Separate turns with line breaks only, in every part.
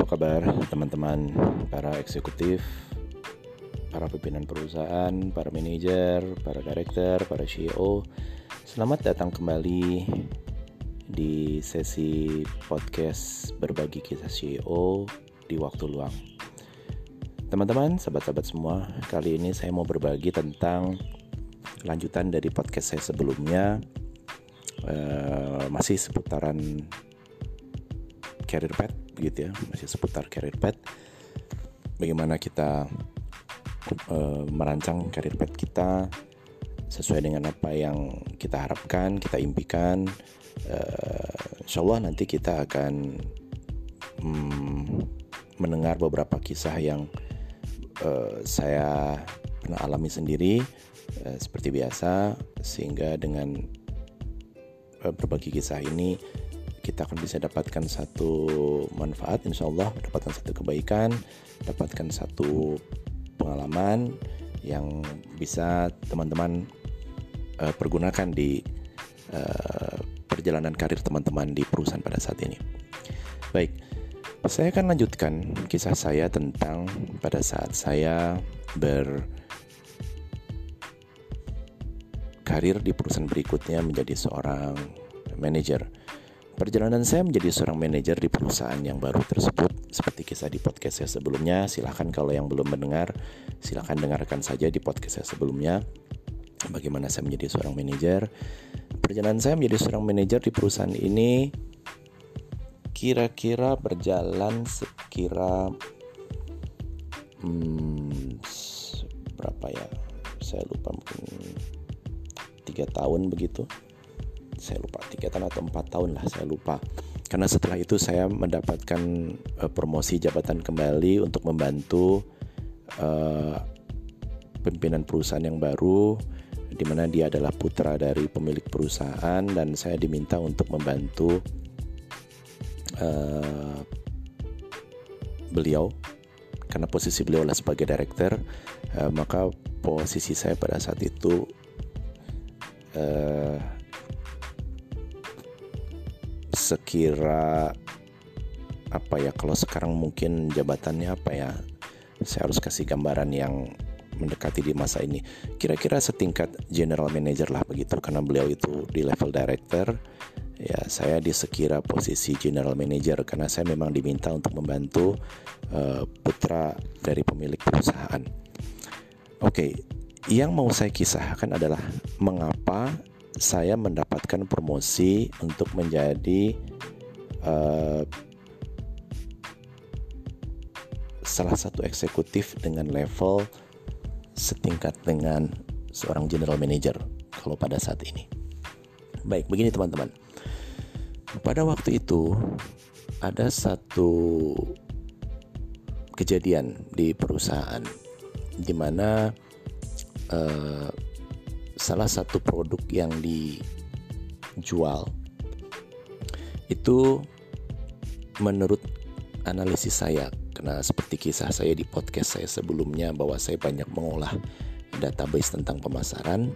Apa kabar teman-teman para eksekutif, para pimpinan perusahaan, para manajer, para director, para CEO. Selamat datang kembali di sesi podcast berbagi kisah CEO di waktu luang. Teman-teman, sahabat-sahabat semua, kali ini saya mau berbagi tentang lanjutan dari podcast saya sebelumnya, uh, masih seputaran career path gitu ya masih seputar career path bagaimana kita uh, merancang career path kita sesuai dengan apa yang kita harapkan kita impikan uh, insya Allah nanti kita akan um, mendengar beberapa kisah yang uh, saya pernah alami sendiri uh, seperti biasa sehingga dengan berbagi kisah ini kita akan bisa dapatkan satu manfaat insya Allah dapatkan satu kebaikan dapatkan satu pengalaman yang bisa teman-teman uh, pergunakan di uh, perjalanan karir teman-teman di perusahaan pada saat ini. Baik saya akan lanjutkan kisah saya tentang pada saat saya ber karir di perusahaan berikutnya menjadi seorang manajer Perjalanan saya menjadi seorang manajer di perusahaan yang baru tersebut, seperti kisah di podcast saya sebelumnya, silahkan kalau yang belum mendengar, silahkan dengarkan saja di podcast saya sebelumnya. Bagaimana saya menjadi seorang manajer. Perjalanan saya menjadi seorang manajer di perusahaan ini kira-kira berjalan sekira hmm, berapa ya? Saya lupa mungkin tiga tahun begitu saya lupa tiga tahun atau empat tahun lah saya lupa. Karena setelah itu saya mendapatkan uh, promosi jabatan kembali untuk membantu uh, pimpinan perusahaan yang baru di mana dia adalah putra dari pemilik perusahaan dan saya diminta untuk membantu uh, beliau. Karena posisi beliau adalah sebagai director uh, maka posisi saya pada saat itu uh, sekira apa ya kalau sekarang mungkin jabatannya apa ya saya harus kasih gambaran yang mendekati di masa ini. Kira-kira setingkat general manager lah begitu karena beliau itu di level director. Ya saya di sekira posisi general manager karena saya memang diminta untuk membantu uh, putra dari pemilik perusahaan. Oke okay, yang mau saya kisahkan adalah mengapa saya mendapatkan promosi untuk menjadi uh, salah satu eksekutif dengan level setingkat dengan seorang general manager kalau pada saat ini. Baik, begini teman-teman. Pada waktu itu ada satu kejadian di perusahaan di mana uh, salah satu produk yang dijual itu menurut analisis saya karena seperti kisah saya di podcast saya sebelumnya bahwa saya banyak mengolah database tentang pemasaran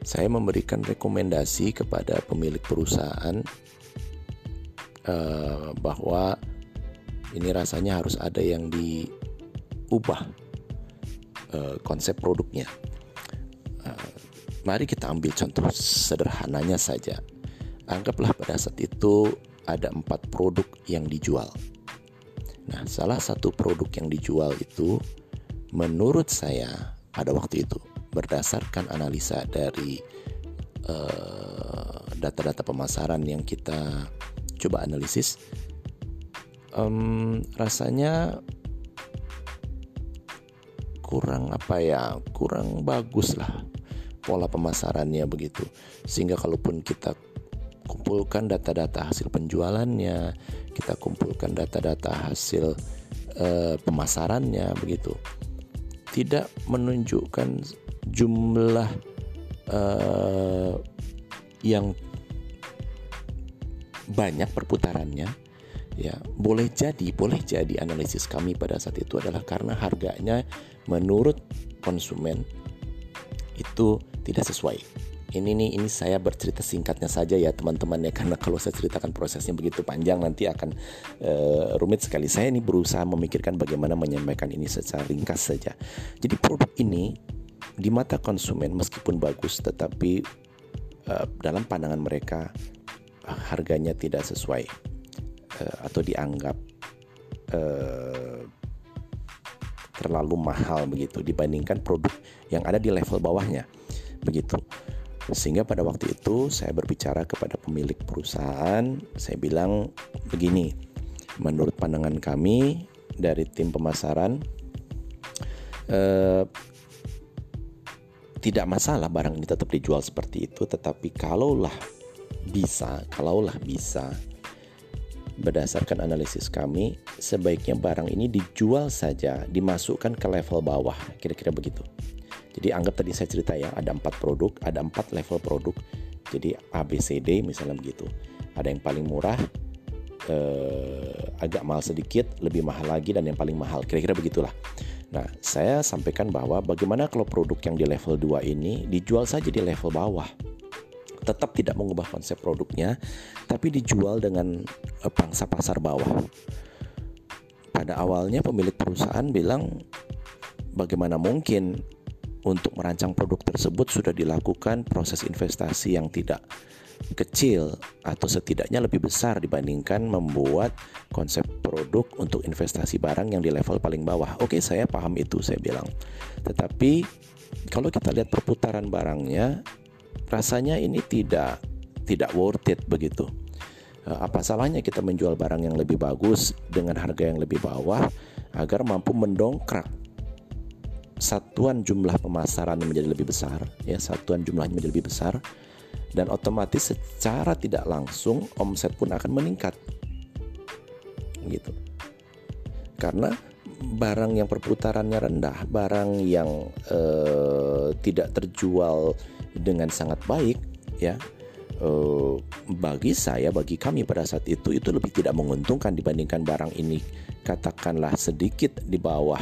saya memberikan rekomendasi kepada pemilik perusahaan uh, bahwa ini rasanya harus ada yang diubah uh, konsep produknya Mari kita ambil contoh sederhananya saja. Anggaplah pada saat itu ada empat produk yang dijual. Nah, salah satu produk yang dijual itu menurut saya pada waktu itu berdasarkan analisa dari eh, data-data uh, pemasaran yang kita coba analisis, um, rasanya kurang apa ya, kurang bagus lah pola pemasarannya begitu. Sehingga kalaupun kita kumpulkan data-data hasil penjualannya, kita kumpulkan data-data hasil uh, pemasarannya begitu. Tidak menunjukkan jumlah uh, yang banyak perputarannya ya boleh jadi boleh jadi analisis kami pada saat itu adalah karena harganya menurut konsumen itu tidak sesuai ini nih ini saya bercerita singkatnya saja ya teman-teman ya karena kalau saya ceritakan prosesnya begitu panjang nanti akan uh, rumit sekali. Saya ini berusaha memikirkan bagaimana menyampaikan ini secara ringkas saja. Jadi produk ini di mata konsumen meskipun bagus tetapi uh, dalam pandangan mereka uh, harganya tidak sesuai uh, atau dianggap terlalu mahal begitu dibandingkan produk yang ada di level bawahnya begitu. Sehingga pada waktu itu saya berbicara kepada pemilik perusahaan, saya bilang begini, menurut pandangan kami dari tim pemasaran eh, tidak masalah barang ini tetap dijual seperti itu, tetapi kalaulah bisa, kalaulah bisa berdasarkan analisis kami, sebaiknya barang ini dijual saja, dimasukkan ke level bawah, kira-kira begitu. Jadi anggap tadi saya cerita ya, ada empat produk, ada empat level produk. Jadi A, B, C, D misalnya begitu. Ada yang paling murah, eh, agak mahal sedikit, lebih mahal lagi, dan yang paling mahal. Kira-kira begitulah. Nah, saya sampaikan bahwa bagaimana kalau produk yang di level 2 ini dijual saja di level bawah. Tetap tidak mengubah konsep produknya, tapi dijual dengan eh, pangsa pasar bawah. Pada awalnya pemilik perusahaan bilang, bagaimana mungkin untuk merancang produk tersebut sudah dilakukan proses investasi yang tidak kecil atau setidaknya lebih besar dibandingkan membuat konsep produk untuk investasi barang yang di level paling bawah. Oke, saya paham itu, saya bilang. Tetapi kalau kita lihat perputaran barangnya, rasanya ini tidak tidak worth it begitu. Eh, apa salahnya kita menjual barang yang lebih bagus dengan harga yang lebih bawah agar mampu mendongkrak satuan jumlah pemasaran menjadi lebih besar, ya satuan jumlahnya menjadi lebih besar, dan otomatis secara tidak langsung omset pun akan meningkat, gitu. Karena barang yang perputarannya rendah, barang yang eh, tidak terjual dengan sangat baik, ya eh, bagi saya, bagi kami pada saat itu itu lebih tidak menguntungkan dibandingkan barang ini katakanlah sedikit di bawah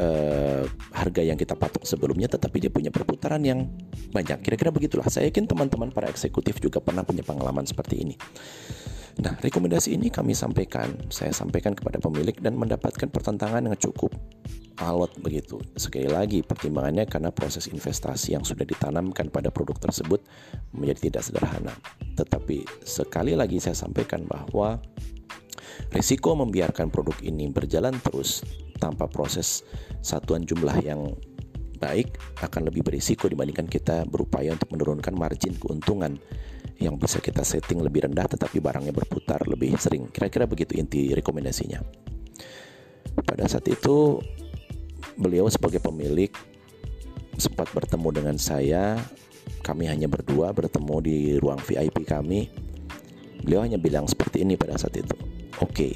uh, harga yang kita patok sebelumnya tetapi dia punya perputaran yang banyak. Kira-kira begitulah. Saya yakin teman-teman para eksekutif juga pernah punya pengalaman seperti ini. Nah, rekomendasi ini kami sampaikan, saya sampaikan kepada pemilik dan mendapatkan pertentangan yang cukup alot begitu. Sekali lagi, pertimbangannya karena proses investasi yang sudah ditanamkan pada produk tersebut menjadi tidak sederhana. Tetapi sekali lagi saya sampaikan bahwa risiko membiarkan produk ini berjalan terus tanpa proses satuan jumlah yang baik akan lebih berisiko dibandingkan kita berupaya untuk menurunkan margin keuntungan yang bisa kita setting lebih rendah tetapi barangnya berputar lebih sering. Kira-kira begitu inti rekomendasinya. Pada saat itu beliau sebagai pemilik sempat bertemu dengan saya. Kami hanya berdua bertemu di ruang VIP kami. Beliau hanya bilang seperti ini pada saat itu. Oke, okay,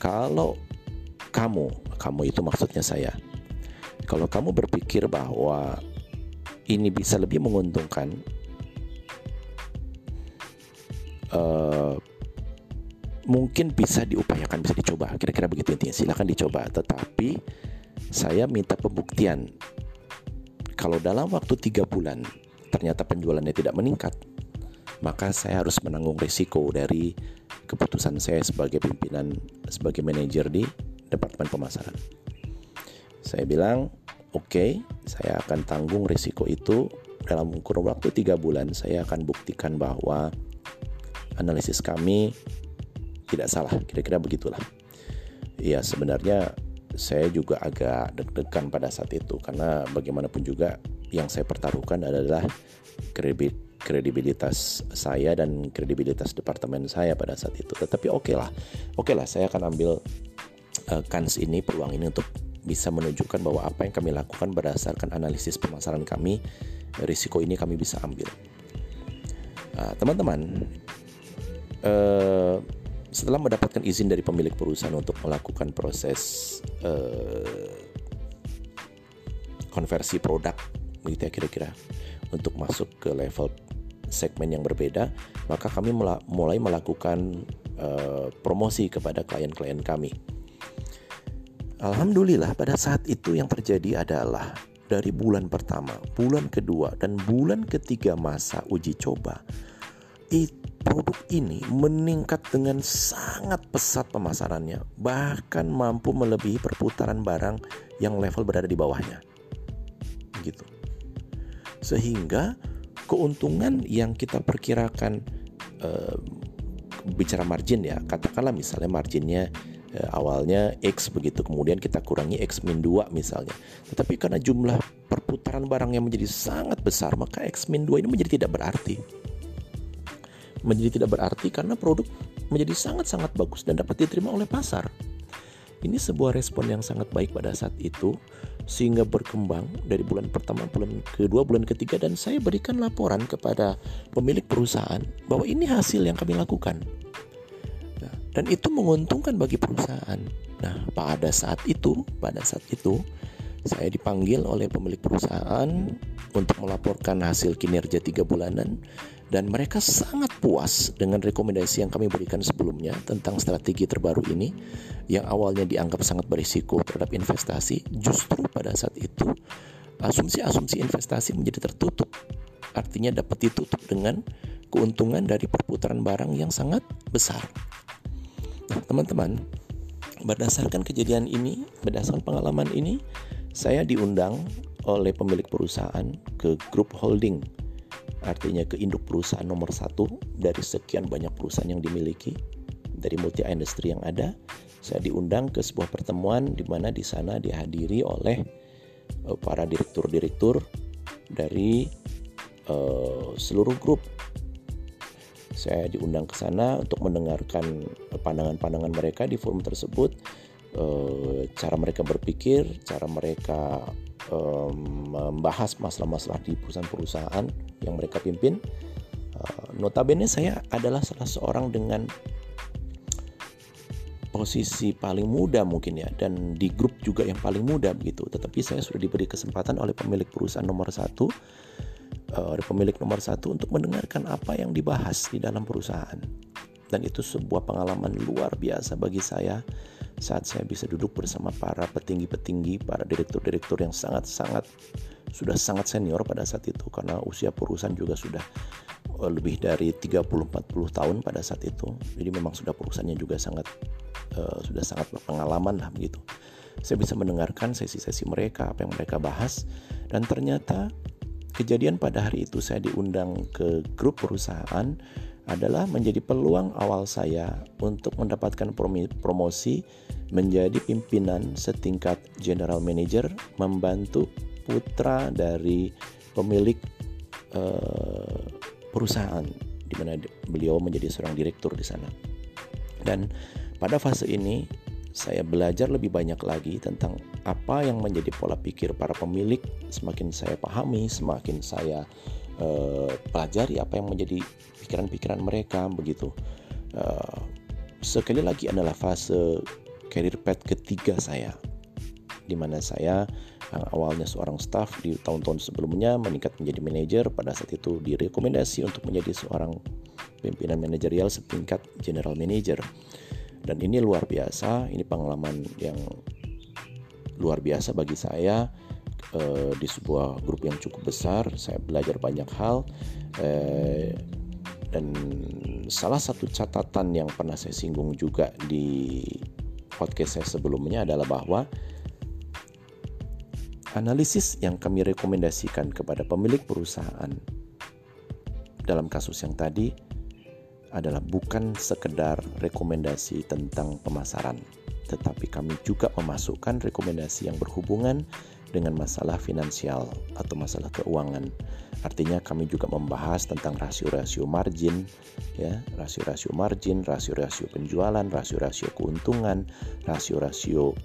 kalau kamu, kamu itu maksudnya saya. Kalau kamu berpikir bahwa ini bisa lebih menguntungkan, uh, mungkin bisa diupayakan, bisa dicoba. Kira-kira begitu intinya. Silahkan dicoba. Tetapi saya minta pembuktian. Kalau dalam waktu tiga bulan ternyata penjualannya tidak meningkat, maka saya harus menanggung risiko dari keputusan saya sebagai pimpinan, sebagai manajer di Departemen Pemasaran. Saya bilang, oke, okay, saya akan tanggung risiko itu dalam kurun waktu tiga bulan. Saya akan buktikan bahwa analisis kami tidak salah. Kira-kira begitulah. Ya sebenarnya saya juga agak deg-degan pada saat itu karena bagaimanapun juga yang saya pertaruhkan adalah kredibilitas saya dan kredibilitas departemen saya pada saat itu. Tetapi oke okay lah, oke okay lah, saya akan ambil uh, kans ini peluang ini untuk bisa menunjukkan bahwa apa yang kami lakukan berdasarkan analisis pemasaran kami risiko ini kami bisa ambil uh, teman-teman uh, setelah mendapatkan izin dari pemilik perusahaan untuk melakukan proses uh, konversi produk begitu ya kira-kira untuk masuk ke level segmen yang berbeda maka kami mulai melakukan uh, promosi kepada klien-klien kami. Alhamdulillah pada saat itu yang terjadi adalah dari bulan pertama, bulan kedua, dan bulan ketiga masa uji coba, produk ini meningkat dengan sangat pesat pemasarannya, bahkan mampu melebihi perputaran barang yang level berada di bawahnya. Gitu. Sehingga keuntungan yang kita perkirakan uh, bicara margin ya, katakanlah misalnya marginnya uh, awalnya X begitu, kemudian kita kurangi X min 2 misalnya. Tetapi karena jumlah perputaran barang yang menjadi sangat besar, maka X min 2 ini menjadi tidak berarti menjadi tidak berarti karena produk menjadi sangat-sangat bagus dan dapat diterima oleh pasar. Ini sebuah respon yang sangat baik pada saat itu sehingga berkembang dari bulan pertama, bulan kedua, bulan ketiga dan saya berikan laporan kepada pemilik perusahaan bahwa ini hasil yang kami lakukan. Nah, dan itu menguntungkan bagi perusahaan. Nah, pada saat itu, pada saat itu saya dipanggil oleh pemilik perusahaan untuk melaporkan hasil kinerja tiga bulanan dan mereka sangat puas dengan rekomendasi yang kami berikan sebelumnya tentang strategi terbaru ini yang awalnya dianggap sangat berisiko terhadap investasi. Justru pada saat itu asumsi-asumsi investasi menjadi tertutup. Artinya dapat ditutup dengan keuntungan dari perputaran barang yang sangat besar. Nah teman-teman berdasarkan kejadian ini berdasarkan pengalaman ini saya diundang oleh pemilik perusahaan ke grup holding artinya ke induk perusahaan nomor satu dari sekian banyak perusahaan yang dimiliki dari multi industri yang ada. Saya diundang ke sebuah pertemuan di mana di sana dihadiri oleh uh, para direktur-direktur dari uh, seluruh grup. Saya diundang ke sana untuk mendengarkan pandangan-pandangan mereka di forum tersebut, uh, cara mereka berpikir, cara mereka membahas masalah-masalah di perusahaan-perusahaan yang mereka pimpin. Uh, notabene saya adalah salah seorang dengan posisi paling muda mungkin ya dan di grup juga yang paling muda begitu. Tetapi saya sudah diberi kesempatan oleh pemilik perusahaan nomor satu, uh, oleh pemilik nomor satu untuk mendengarkan apa yang dibahas di dalam perusahaan. Dan itu sebuah pengalaman luar biasa bagi saya saat saya bisa duduk bersama para petinggi-petinggi, para direktur-direktur yang sangat-sangat sudah sangat senior pada saat itu karena usia perusahaan juga sudah eh, lebih dari 30-40 tahun pada saat itu. Jadi memang sudah perusahaannya juga sangat uh, sudah sangat berpengalaman lah begitu. Saya bisa mendengarkan sesi-sesi mereka, apa yang mereka bahas dan ternyata kejadian pada hari itu saya diundang ke grup perusahaan adalah menjadi peluang awal saya untuk mendapatkan promosi menjadi pimpinan setingkat general manager membantu putra dari pemilik uh, perusahaan di mana beliau menjadi seorang direktur di sana. Dan pada fase ini saya belajar lebih banyak lagi tentang apa yang menjadi pola pikir para pemilik. Semakin saya pahami, semakin saya uh, pelajari apa yang menjadi pikiran-pikiran mereka begitu. Uh, sekali lagi adalah fase career path ketiga saya di mana saya yang awalnya seorang staff di tahun-tahun sebelumnya meningkat menjadi manajer pada saat itu direkomendasi untuk menjadi seorang pimpinan manajerial setingkat general manager dan ini luar biasa ini pengalaman yang luar biasa bagi saya uh, di sebuah grup yang cukup besar saya belajar banyak hal uh, dan salah satu catatan yang pernah saya singgung juga di podcast saya sebelumnya adalah bahwa analisis yang kami rekomendasikan kepada pemilik perusahaan dalam kasus yang tadi adalah bukan sekedar rekomendasi tentang pemasaran, tetapi kami juga memasukkan rekomendasi yang berhubungan dengan masalah finansial atau masalah keuangan. Artinya kami juga membahas tentang rasio-rasio margin, ya, rasio-rasio margin, rasio-rasio penjualan, rasio-rasio keuntungan, rasio-rasio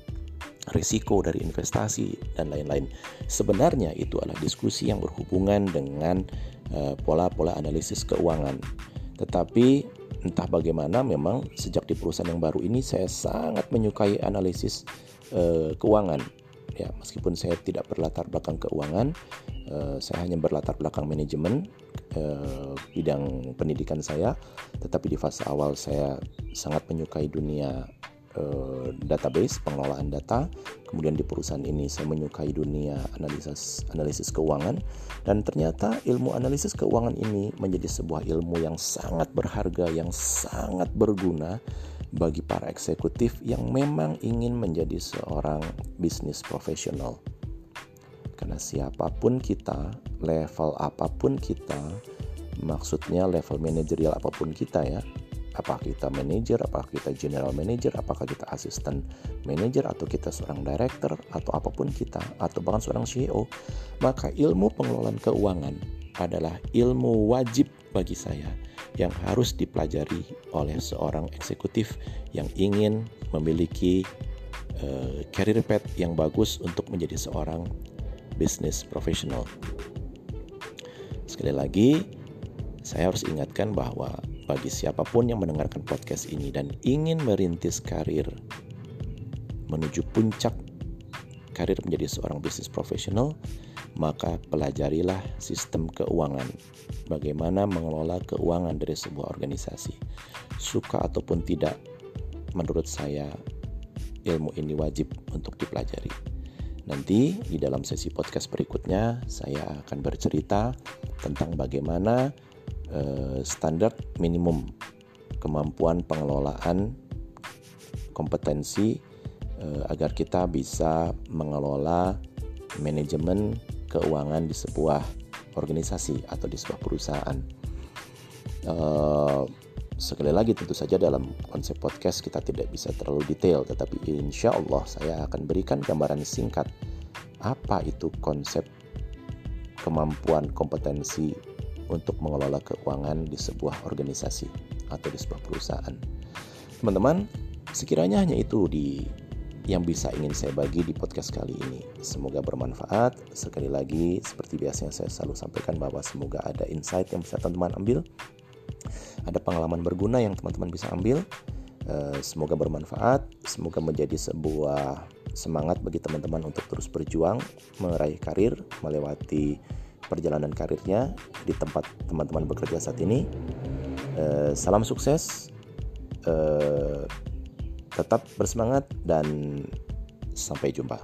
risiko dari investasi dan lain-lain. Sebenarnya itu adalah diskusi yang berhubungan dengan uh, pola-pola analisis keuangan. Tetapi entah bagaimana memang sejak di perusahaan yang baru ini saya sangat menyukai analisis uh, keuangan ya meskipun saya tidak berlatar belakang keuangan uh, saya hanya berlatar belakang manajemen uh, bidang pendidikan saya tetapi di fase awal saya sangat menyukai dunia uh, database pengelolaan data. Kemudian di perusahaan ini saya menyukai dunia analisis analisis keuangan dan ternyata ilmu analisis keuangan ini menjadi sebuah ilmu yang sangat berharga, yang sangat berguna bagi para eksekutif yang memang ingin menjadi seorang bisnis profesional. Karena siapa pun kita, level apa pun kita, maksudnya level manajerial apa pun kita ya, apakah kita manajer, apakah kita general manager, apakah kita asisten manager atau kita seorang director atau apa pun kita atau bahkan seorang CEO, maka ilmu pengelolaan keuangan adalah ilmu wajib bagi saya yang harus dipelajari oleh seorang eksekutif yang ingin memiliki uh, career path yang bagus untuk menjadi seorang bisnis profesional. Sekali lagi, saya harus ingatkan bahwa bagi siapa pun yang mendengarkan podcast ini dan ingin merintis karir menuju puncak karir menjadi seorang bisnis profesional, maka pelajarilah sistem keuangan. Bagaimana mengelola keuangan dari sebuah organisasi. Suka ataupun tidak, menurut saya ilmu ini wajib untuk dipelajari. Nanti di dalam sesi podcast berikutnya saya akan bercerita tentang bagaimana uh, standar minimum kemampuan pengelolaan kompetensi uh, agar kita bisa mengelola manajemen keuangan di sebuah organisasi atau di sebuah perusahaan. Uh, Sekali lagi tentu saja dalam konsep podcast kita tidak bisa terlalu detail tetapi insya Allah saya akan berikan gambaran singkat apa itu konsep kemampuan kompetensi untuk mengelola keuangan di sebuah organisasi atau di sebuah perusahaan. Teman-teman, sekiranya hanya itu di yang bisa ingin saya bagi di podcast kali ini. Semoga bermanfaat. Sekali lagi, seperti biasa yang saya selalu sampaikan bahwa semoga ada insight yang bisa teman-teman ambil ada pengalaman berguna yang teman-teman bisa ambil. Eh, semoga bermanfaat, semoga menjadi sebuah semangat bagi teman-teman untuk terus berjuang meraih karir, melewati perjalanan karirnya di tempat teman-teman bekerja saat ini. Eh, salam sukses, eh, tetap bersemangat dan sampai jumpa.